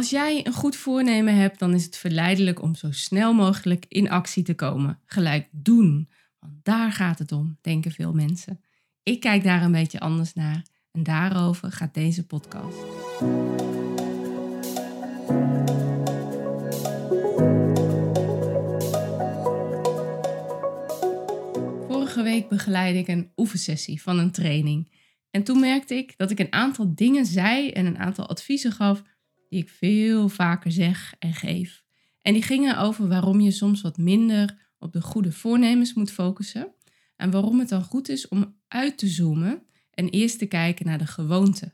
Als jij een goed voornemen hebt, dan is het verleidelijk om zo snel mogelijk in actie te komen. Gelijk doen. Want daar gaat het om, denken veel mensen. Ik kijk daar een beetje anders naar en daarover gaat deze podcast. Vorige week begeleidde ik een oefensessie van een training. En toen merkte ik dat ik een aantal dingen zei en een aantal adviezen gaf die ik veel vaker zeg en geef. En die gingen over waarom je soms wat minder op de goede voornemens moet focussen. En waarom het dan goed is om uit te zoomen en eerst te kijken naar de gewoonte.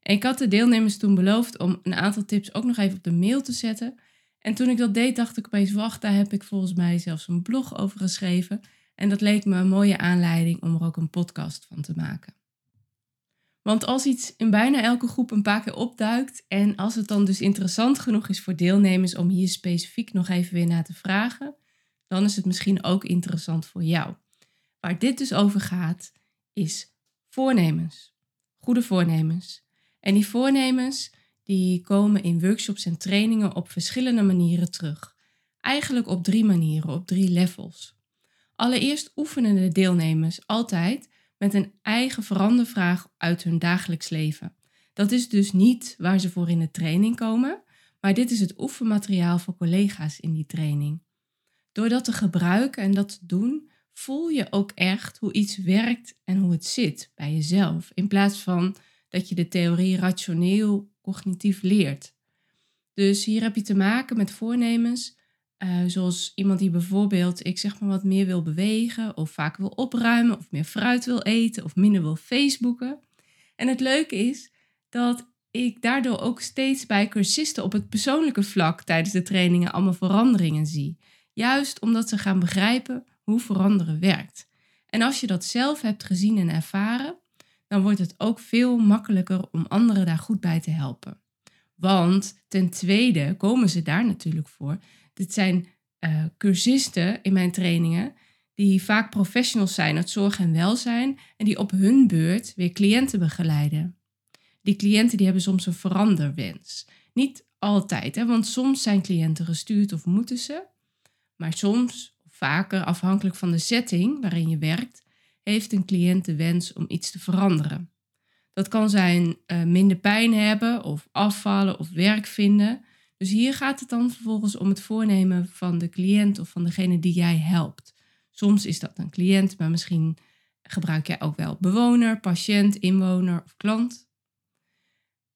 En ik had de deelnemers toen beloofd om een aantal tips ook nog even op de mail te zetten. En toen ik dat deed, dacht ik opeens, wacht, daar heb ik volgens mij zelfs een blog over geschreven. En dat leek me een mooie aanleiding om er ook een podcast van te maken. Want als iets in bijna elke groep een paar keer opduikt en als het dan dus interessant genoeg is voor deelnemers om hier specifiek nog even weer naar te vragen, dan is het misschien ook interessant voor jou. Waar dit dus over gaat, is voornemens. Goede voornemens. En die voornemens die komen in workshops en trainingen op verschillende manieren terug. Eigenlijk op drie manieren, op drie levels. Allereerst oefenen de deelnemers altijd met een eigen verandervraag uit hun dagelijks leven. Dat is dus niet waar ze voor in de training komen, maar dit is het oefenmateriaal voor collega's in die training. Door dat te gebruiken en dat te doen, voel je ook echt hoe iets werkt en hoe het zit bij jezelf, in plaats van dat je de theorie rationeel cognitief leert. Dus hier heb je te maken met voornemens uh, zoals iemand die bijvoorbeeld, ik zeg maar wat meer wil bewegen, of vaak wil opruimen, of meer fruit wil eten, of minder wil Facebooken. En het leuke is dat ik daardoor ook steeds bij cursisten op het persoonlijke vlak tijdens de trainingen allemaal veranderingen zie. Juist omdat ze gaan begrijpen hoe veranderen werkt. En als je dat zelf hebt gezien en ervaren, dan wordt het ook veel makkelijker om anderen daar goed bij te helpen. Want ten tweede komen ze daar natuurlijk voor dit zijn uh, cursisten in mijn trainingen die vaak professionals zijn uit zorg en welzijn en die op hun beurt weer cliënten begeleiden. Die cliënten die hebben soms een veranderwens. Niet altijd, hè, want soms zijn cliënten gestuurd of moeten ze. Maar soms, vaker afhankelijk van de setting waarin je werkt, heeft een cliënt de wens om iets te veranderen. Dat kan zijn uh, minder pijn hebben of afvallen of werk vinden. Dus hier gaat het dan vervolgens om het voornemen van de cliënt of van degene die jij helpt. Soms is dat een cliënt, maar misschien gebruik jij ook wel bewoner, patiënt, inwoner of klant.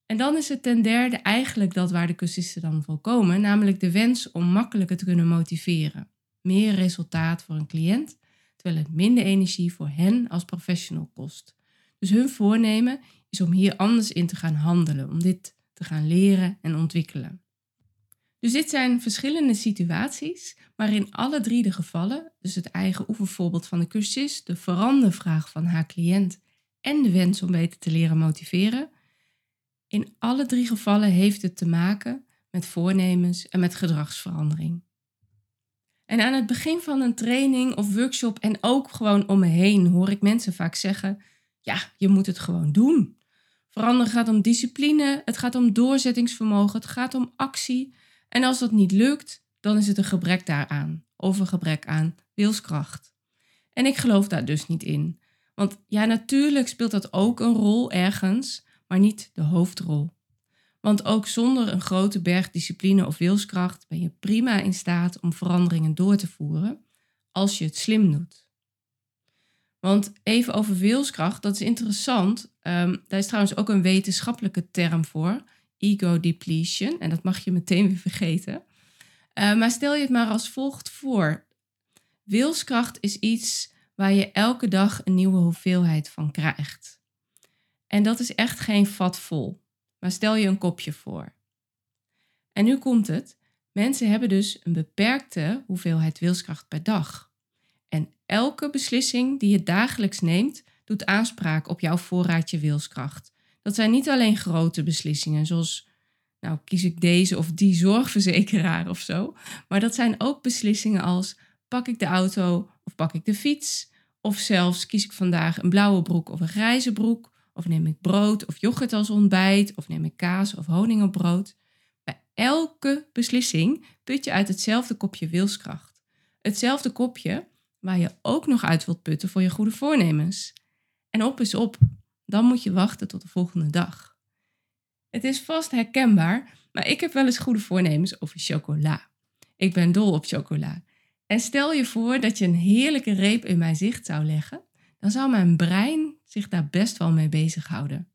En dan is het ten derde eigenlijk dat waar de cursisten dan voor komen, namelijk de wens om makkelijker te kunnen motiveren. Meer resultaat voor een cliënt, terwijl het minder energie voor hen als professional kost. Dus hun voornemen is om hier anders in te gaan handelen, om dit te gaan leren en ontwikkelen. Dus dit zijn verschillende situaties, maar in alle drie de gevallen, dus het eigen oefenvoorbeeld van de cursist, de verandervraag van haar cliënt en de wens om beter te leren motiveren, in alle drie gevallen heeft het te maken met voornemens en met gedragsverandering. En aan het begin van een training of workshop en ook gewoon om me heen hoor ik mensen vaak zeggen: Ja, je moet het gewoon doen. Veranderen gaat om discipline, het gaat om doorzettingsvermogen, het gaat om actie. En als dat niet lukt, dan is het een gebrek daaraan of een gebrek aan wilskracht. En ik geloof daar dus niet in. Want ja, natuurlijk speelt dat ook een rol ergens, maar niet de hoofdrol. Want ook zonder een grote berg discipline of wilskracht ben je prima in staat om veranderingen door te voeren als je het slim doet. Want even over wilskracht, dat is interessant. Um, daar is trouwens ook een wetenschappelijke term voor ego depletion. En dat mag je meteen weer vergeten. Uh, maar stel je het maar als volgt voor. Wilskracht is iets waar je elke dag een nieuwe hoeveelheid van krijgt. En dat is echt geen vat vol. Maar stel je een kopje voor. En nu komt het. Mensen hebben dus een beperkte hoeveelheid wilskracht per dag. En elke beslissing die je dagelijks neemt, doet aanspraak op jouw voorraadje wilskracht. Dat zijn niet alleen grote beslissingen, zoals nou kies ik deze of die zorgverzekeraar of zo, maar dat zijn ook beslissingen als pak ik de auto of pak ik de fiets, of zelfs kies ik vandaag een blauwe broek of een grijze broek, of neem ik brood of yoghurt als ontbijt, of neem ik kaas of honing op brood. Bij elke beslissing put je uit hetzelfde kopje wilskracht. Hetzelfde kopje waar je ook nog uit wilt putten voor je goede voornemens. En op is op, dan moet je wachten tot de volgende dag. Het is vast herkenbaar, maar ik heb wel eens goede voornemens over chocola. Ik ben dol op chocola. En stel je voor dat je een heerlijke reep in mijn zicht zou leggen, dan zou mijn brein zich daar best wel mee bezighouden.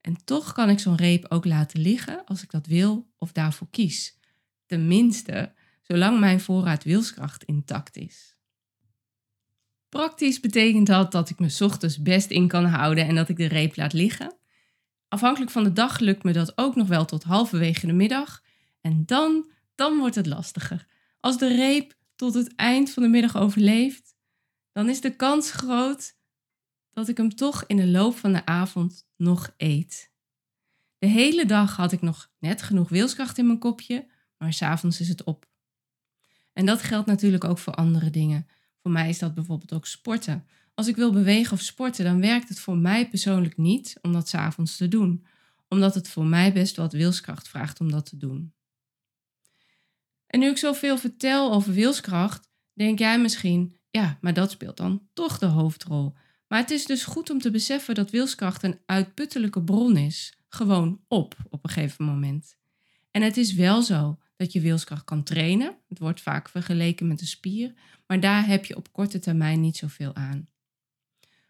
En toch kan ik zo'n reep ook laten liggen als ik dat wil of daarvoor kies. Tenminste, zolang mijn voorraad wilskracht intact is. Praktisch betekent dat dat ik me ochtends best in kan houden en dat ik de reep laat liggen. Afhankelijk van de dag lukt me dat ook nog wel tot halverwege de middag. En dan, dan wordt het lastiger. Als de reep tot het eind van de middag overleeft, dan is de kans groot dat ik hem toch in de loop van de avond nog eet. De hele dag had ik nog net genoeg wilskracht in mijn kopje, maar s'avonds is het op. En dat geldt natuurlijk ook voor andere dingen. Voor mij is dat bijvoorbeeld ook sporten. Als ik wil bewegen of sporten, dan werkt het voor mij persoonlijk niet om dat s'avonds te doen, omdat het voor mij best wat wilskracht vraagt om dat te doen. En nu ik zoveel vertel over wilskracht, denk jij misschien, ja, maar dat speelt dan toch de hoofdrol. Maar het is dus goed om te beseffen dat wilskracht een uitputtelijke bron is, gewoon op op een gegeven moment. En het is wel zo dat je wilskracht kan trainen. Het wordt vaak vergeleken met een spier, maar daar heb je op korte termijn niet zoveel aan.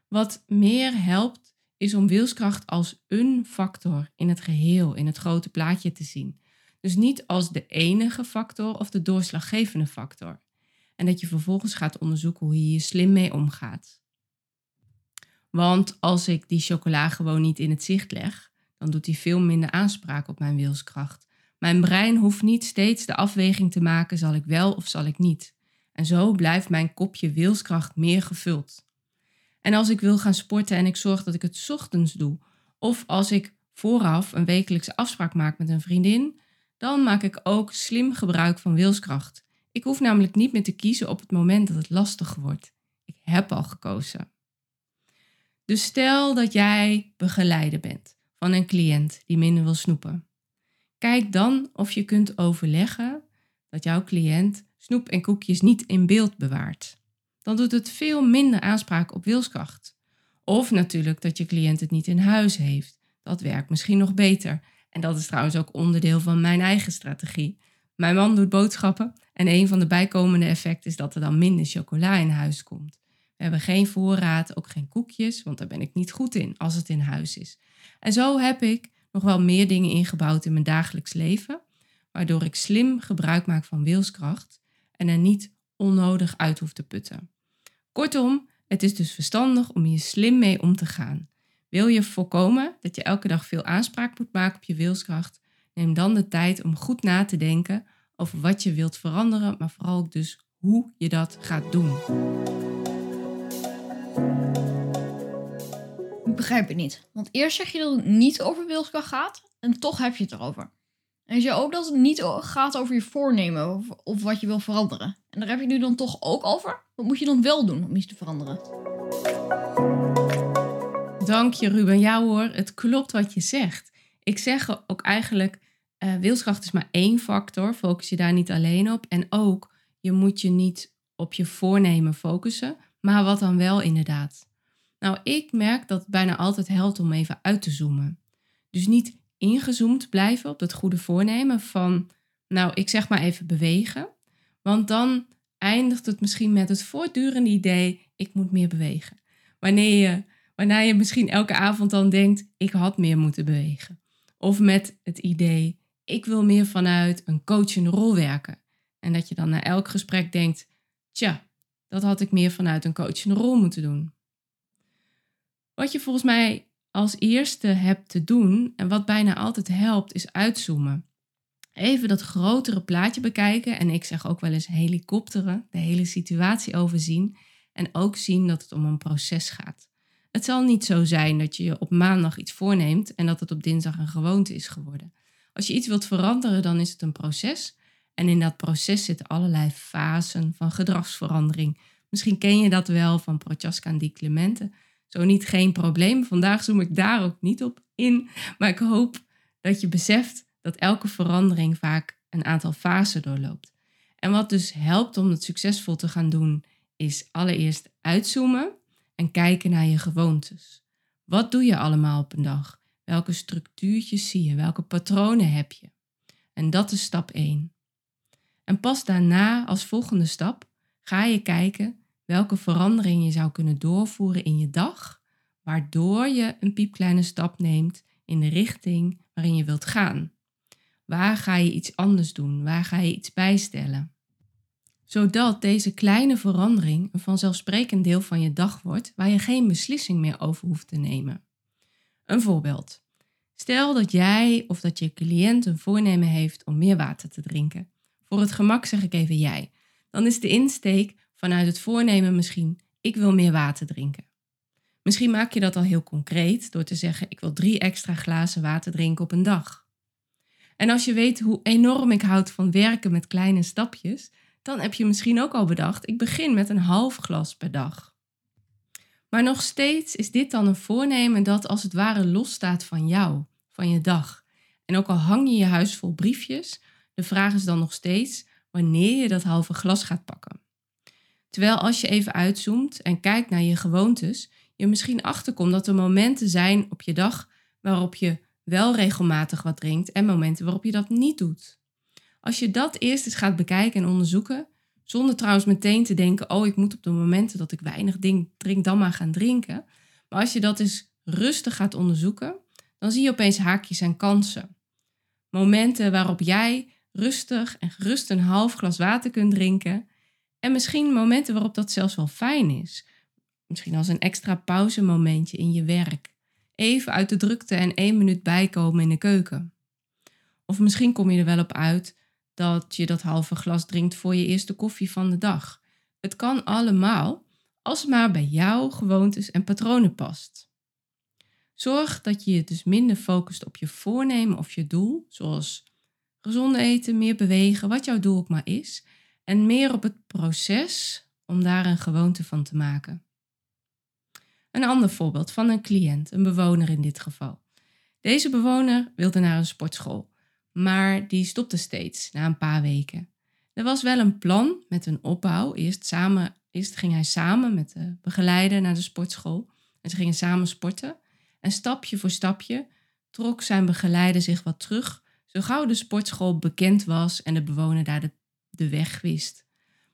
Wat meer helpt, is om wilskracht als een factor in het geheel, in het grote plaatje te zien. Dus niet als de enige factor of de doorslaggevende factor. En dat je vervolgens gaat onderzoeken hoe je hier slim mee omgaat. Want als ik die chocola gewoon niet in het zicht leg, dan doet hij veel minder aanspraak op mijn wilskracht. Mijn brein hoeft niet steeds de afweging te maken: zal ik wel of zal ik niet? En zo blijft mijn kopje wilskracht meer gevuld. En als ik wil gaan sporten en ik zorg dat ik het ochtends doe, of als ik vooraf een wekelijkse afspraak maak met een vriendin, dan maak ik ook slim gebruik van wilskracht. Ik hoef namelijk niet meer te kiezen op het moment dat het lastig wordt. Ik heb al gekozen. Dus stel dat jij begeleider bent van een cliënt die minder wil snoepen. Kijk dan of je kunt overleggen dat jouw cliënt snoep en koekjes niet in beeld bewaart. Dan doet het veel minder aanspraak op wilskracht. Of natuurlijk dat je cliënt het niet in huis heeft. Dat werkt misschien nog beter. En dat is trouwens ook onderdeel van mijn eigen strategie. Mijn man doet boodschappen en een van de bijkomende effecten is dat er dan minder chocola in huis komt. We hebben geen voorraad, ook geen koekjes, want daar ben ik niet goed in als het in huis is. En zo heb ik nog wel meer dingen ingebouwd in mijn dagelijks leven, waardoor ik slim gebruik maak van wilskracht en er niet onnodig uit hoef te putten. Kortom, het is dus verstandig om hier slim mee om te gaan. Wil je voorkomen dat je elke dag veel aanspraak moet maken op je wilskracht, neem dan de tijd om goed na te denken over wat je wilt veranderen, maar vooral ook dus hoe je dat gaat doen. Begrijp het niet. Want eerst zeg je dat het niet over wilskracht gaat en toch heb je het erover. En je ook dat het niet gaat over je voornemen of, wat je wil veranderen. En daar heb je nu dan toch ook over? Wat moet je dan wel doen om iets te veranderen? Dank je Ruben. Ja hoor, het klopt wat je zegt. Ik zeg ook eigenlijk, uh, wilskracht is maar één factor. Focus je daar niet alleen op. En ook, je moet je niet op je voornemen focussen. Maar wat dan wel inderdaad? Nou, ik merk dat het bijna altijd helpt om even uit te zoomen. Dus niet ingezoomd blijven op dat goede voornemen van, nou, ik zeg maar even bewegen. Want dan eindigt het misschien met het voortdurende idee, ik moet meer bewegen. Wanneer je, waarna je misschien elke avond dan denkt, ik had meer moeten bewegen. Of met het idee, ik wil meer vanuit een coachende rol werken. En dat je dan na elk gesprek denkt, tja, dat had ik meer vanuit een coachende rol moeten doen. Wat je volgens mij als eerste hebt te doen, en wat bijna altijd helpt, is uitzoomen. Even dat grotere plaatje bekijken. En ik zeg ook wel eens helikopteren, de hele situatie overzien. En ook zien dat het om een proces gaat. Het zal niet zo zijn dat je op maandag iets voorneemt en dat het op dinsdag een gewoonte is geworden. Als je iets wilt veranderen, dan is het een proces. En in dat proces zitten allerlei fasen van gedragsverandering. Misschien ken je dat wel van Prochaska en Di Clemente. Zo niet geen probleem. Vandaag zoom ik daar ook niet op in. Maar ik hoop dat je beseft dat elke verandering vaak een aantal fasen doorloopt. En wat dus helpt om het succesvol te gaan doen, is allereerst uitzoomen en kijken naar je gewoontes. Wat doe je allemaal op een dag? Welke structuurtjes zie je? Welke patronen heb je? En dat is stap 1. En pas daarna, als volgende stap, ga je kijken welke verandering je zou kunnen doorvoeren in je dag, waardoor je een piepkleine stap neemt in de richting waarin je wilt gaan. Waar ga je iets anders doen? Waar ga je iets bijstellen? Zodat deze kleine verandering een vanzelfsprekend deel van je dag wordt waar je geen beslissing meer over hoeft te nemen. Een voorbeeld. Stel dat jij of dat je cliënt een voornemen heeft om meer water te drinken. Voor het gemak zeg ik even jij. Dan is de insteek vanuit het voornemen misschien: ik wil meer water drinken. Misschien maak je dat al heel concreet door te zeggen: ik wil drie extra glazen water drinken op een dag. En als je weet hoe enorm ik houd van werken met kleine stapjes, dan heb je misschien ook al bedacht: ik begin met een half glas per dag. Maar nog steeds is dit dan een voornemen dat als het ware losstaat van jou, van je dag. En ook al hang je je huis vol briefjes, de vraag is dan nog steeds wanneer je dat halve glas gaat pakken. Terwijl als je even uitzoomt en kijkt naar je gewoontes, je misschien achterkomt dat er momenten zijn op je dag waarop je wel regelmatig wat drinkt en momenten waarop je dat niet doet. Als je dat eerst eens gaat bekijken en onderzoeken, zonder trouwens meteen te denken: oh, ik moet op de momenten dat ik weinig drink dan maar gaan drinken. Maar als je dat eens rustig gaat onderzoeken, dan zie je opeens haakjes en kansen. Momenten waarop jij rustig en gerust een half glas water kunt drinken. En misschien momenten waarop dat zelfs wel fijn is. Misschien als een extra pauzemomentje in je werk. Even uit de drukte en één minuut bijkomen in de keuken. Of misschien kom je er wel op uit dat je dat halve glas drinkt voor je eerste koffie van de dag. Het kan allemaal, als het maar bij jouw gewoontes en patronen past. Zorg dat je je dus minder focust op je voornemen of je doel, zoals gezond eten, meer bewegen, wat jouw doel ook maar is, en meer op het proces om daar een gewoonte van te maken. Een ander voorbeeld van een cliënt, een bewoner in dit geval. Deze bewoner wilde naar een sportschool, maar die stopte steeds na een paar weken. Er was wel een plan met een opbouw. Eerst, samen, eerst ging hij samen met de begeleider naar de sportschool en ze gingen samen sporten. En stapje voor stapje trok zijn begeleider zich wat terug, zo gauw de sportschool bekend was en de bewoner daar de, de weg wist.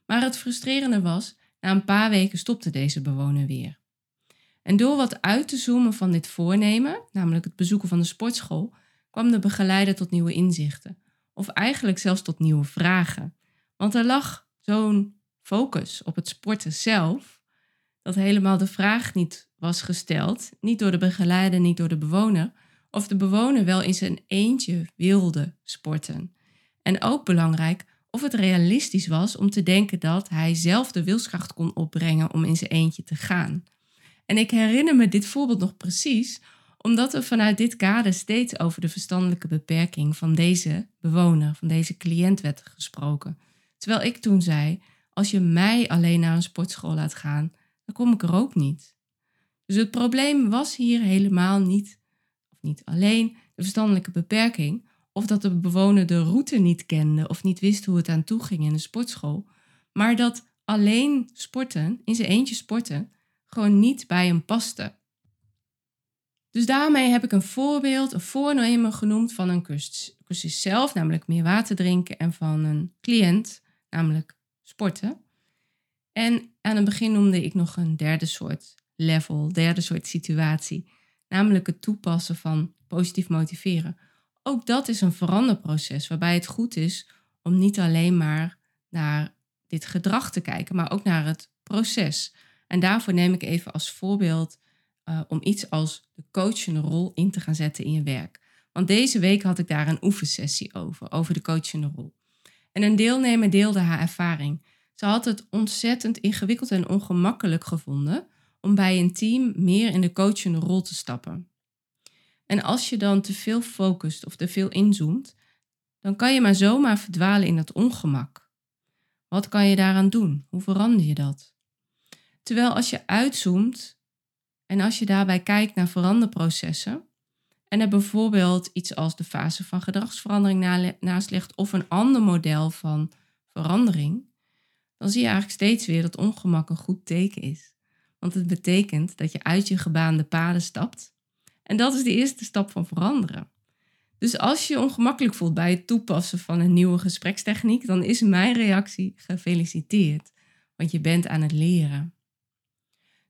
Maar het frustrerende was, na een paar weken stopte deze bewoner weer. En door wat uit te zoomen van dit voornemen, namelijk het bezoeken van de sportschool, kwam de begeleider tot nieuwe inzichten. Of eigenlijk zelfs tot nieuwe vragen. Want er lag zo'n focus op het sporten zelf, dat helemaal de vraag niet was gesteld, niet door de begeleider, niet door de bewoner, of de bewoner wel in zijn eentje wilde sporten. En ook belangrijk, of het realistisch was om te denken dat hij zelf de wilskracht kon opbrengen om in zijn eentje te gaan. En ik herinner me dit voorbeeld nog precies, omdat er vanuit dit kader steeds over de verstandelijke beperking van deze bewoner, van deze cliënt werd gesproken. Terwijl ik toen zei: als je mij alleen naar een sportschool laat gaan, dan kom ik er ook niet. Dus het probleem was hier helemaal niet, of niet alleen, de verstandelijke beperking, of dat de bewoner de route niet kende of niet wist hoe het aan toe ging in de sportschool, maar dat alleen sporten, in zijn eentje sporten, gewoon niet bij hem paste. Dus daarmee heb ik een voorbeeld, een voornemen genoemd van een cursus zelf, namelijk meer water drinken, en van een cliënt, namelijk sporten. En aan het begin noemde ik nog een derde soort level, derde soort situatie, namelijk het toepassen van positief motiveren. Ook dat is een veranderproces waarbij het goed is om niet alleen maar naar dit gedrag te kijken, maar ook naar het proces. En daarvoor neem ik even als voorbeeld eh, om iets als de coachende rol in te gaan zetten in je werk. Want deze week had ik daar een oefensessie over, over de coachende rol. En een deelnemer deelde haar ervaring. Ze had het ontzettend ingewikkeld en ongemakkelijk gevonden om bij een team meer in de coachende rol te stappen. En als je dan te veel focust of te veel inzoomt, dan kan je maar zomaar verdwalen in dat ongemak. Wat kan je daaraan doen? Hoe verander je dat? Terwijl als je uitzoomt en als je daarbij kijkt naar veranderprocessen en er bijvoorbeeld iets als de fase van gedragsverandering naast legt of een ander model van verandering, dan zie je eigenlijk steeds weer dat ongemak een goed teken is. Want het betekent dat je uit je gebaande paden stapt. En dat is de eerste stap van veranderen. Dus als je je ongemakkelijk voelt bij het toepassen van een nieuwe gesprekstechniek, dan is mijn reactie gefeliciteerd, want je bent aan het leren.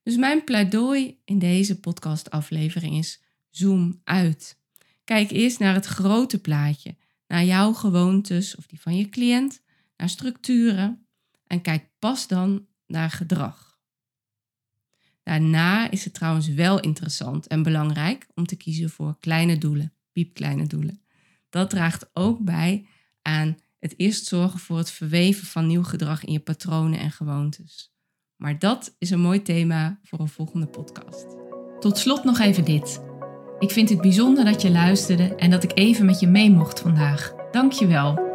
Dus mijn pleidooi in deze podcastaflevering is: zoom uit. Kijk eerst naar het grote plaatje, naar jouw gewoontes of die van je cliënt, naar structuren en kijk pas dan naar gedrag. Daarna is het trouwens wel interessant en belangrijk om te kiezen voor kleine doelen, piepkleine doelen. Dat draagt ook bij aan het eerst zorgen voor het verweven van nieuw gedrag in je patronen en gewoontes. Maar dat is een mooi thema voor een volgende podcast. Tot slot nog even dit. Ik vind het bijzonder dat je luisterde en dat ik even met je mee mocht vandaag. Dank je wel.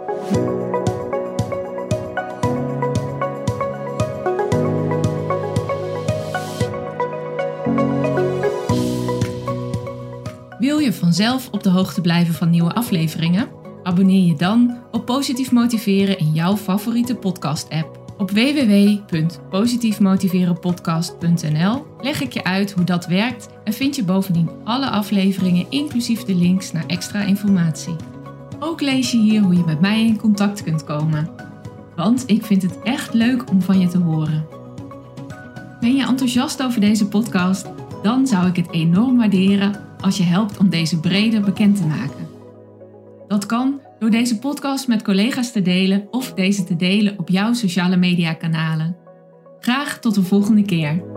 Je vanzelf op de hoogte blijven van nieuwe afleveringen? Abonneer je dan op Positief Motiveren in jouw favoriete podcast-app. Op www.positiefmotiverenpodcast.nl leg ik je uit hoe dat werkt en vind je bovendien alle afleveringen inclusief de links naar extra informatie. Ook lees je hier hoe je met mij in contact kunt komen. Want ik vind het echt leuk om van je te horen. Ben je enthousiast over deze podcast? Dan zou ik het enorm waarderen als je helpt om deze breder bekend te maken. Dat kan door deze podcast met collega's te delen of deze te delen op jouw sociale media kanalen. Graag tot de volgende keer.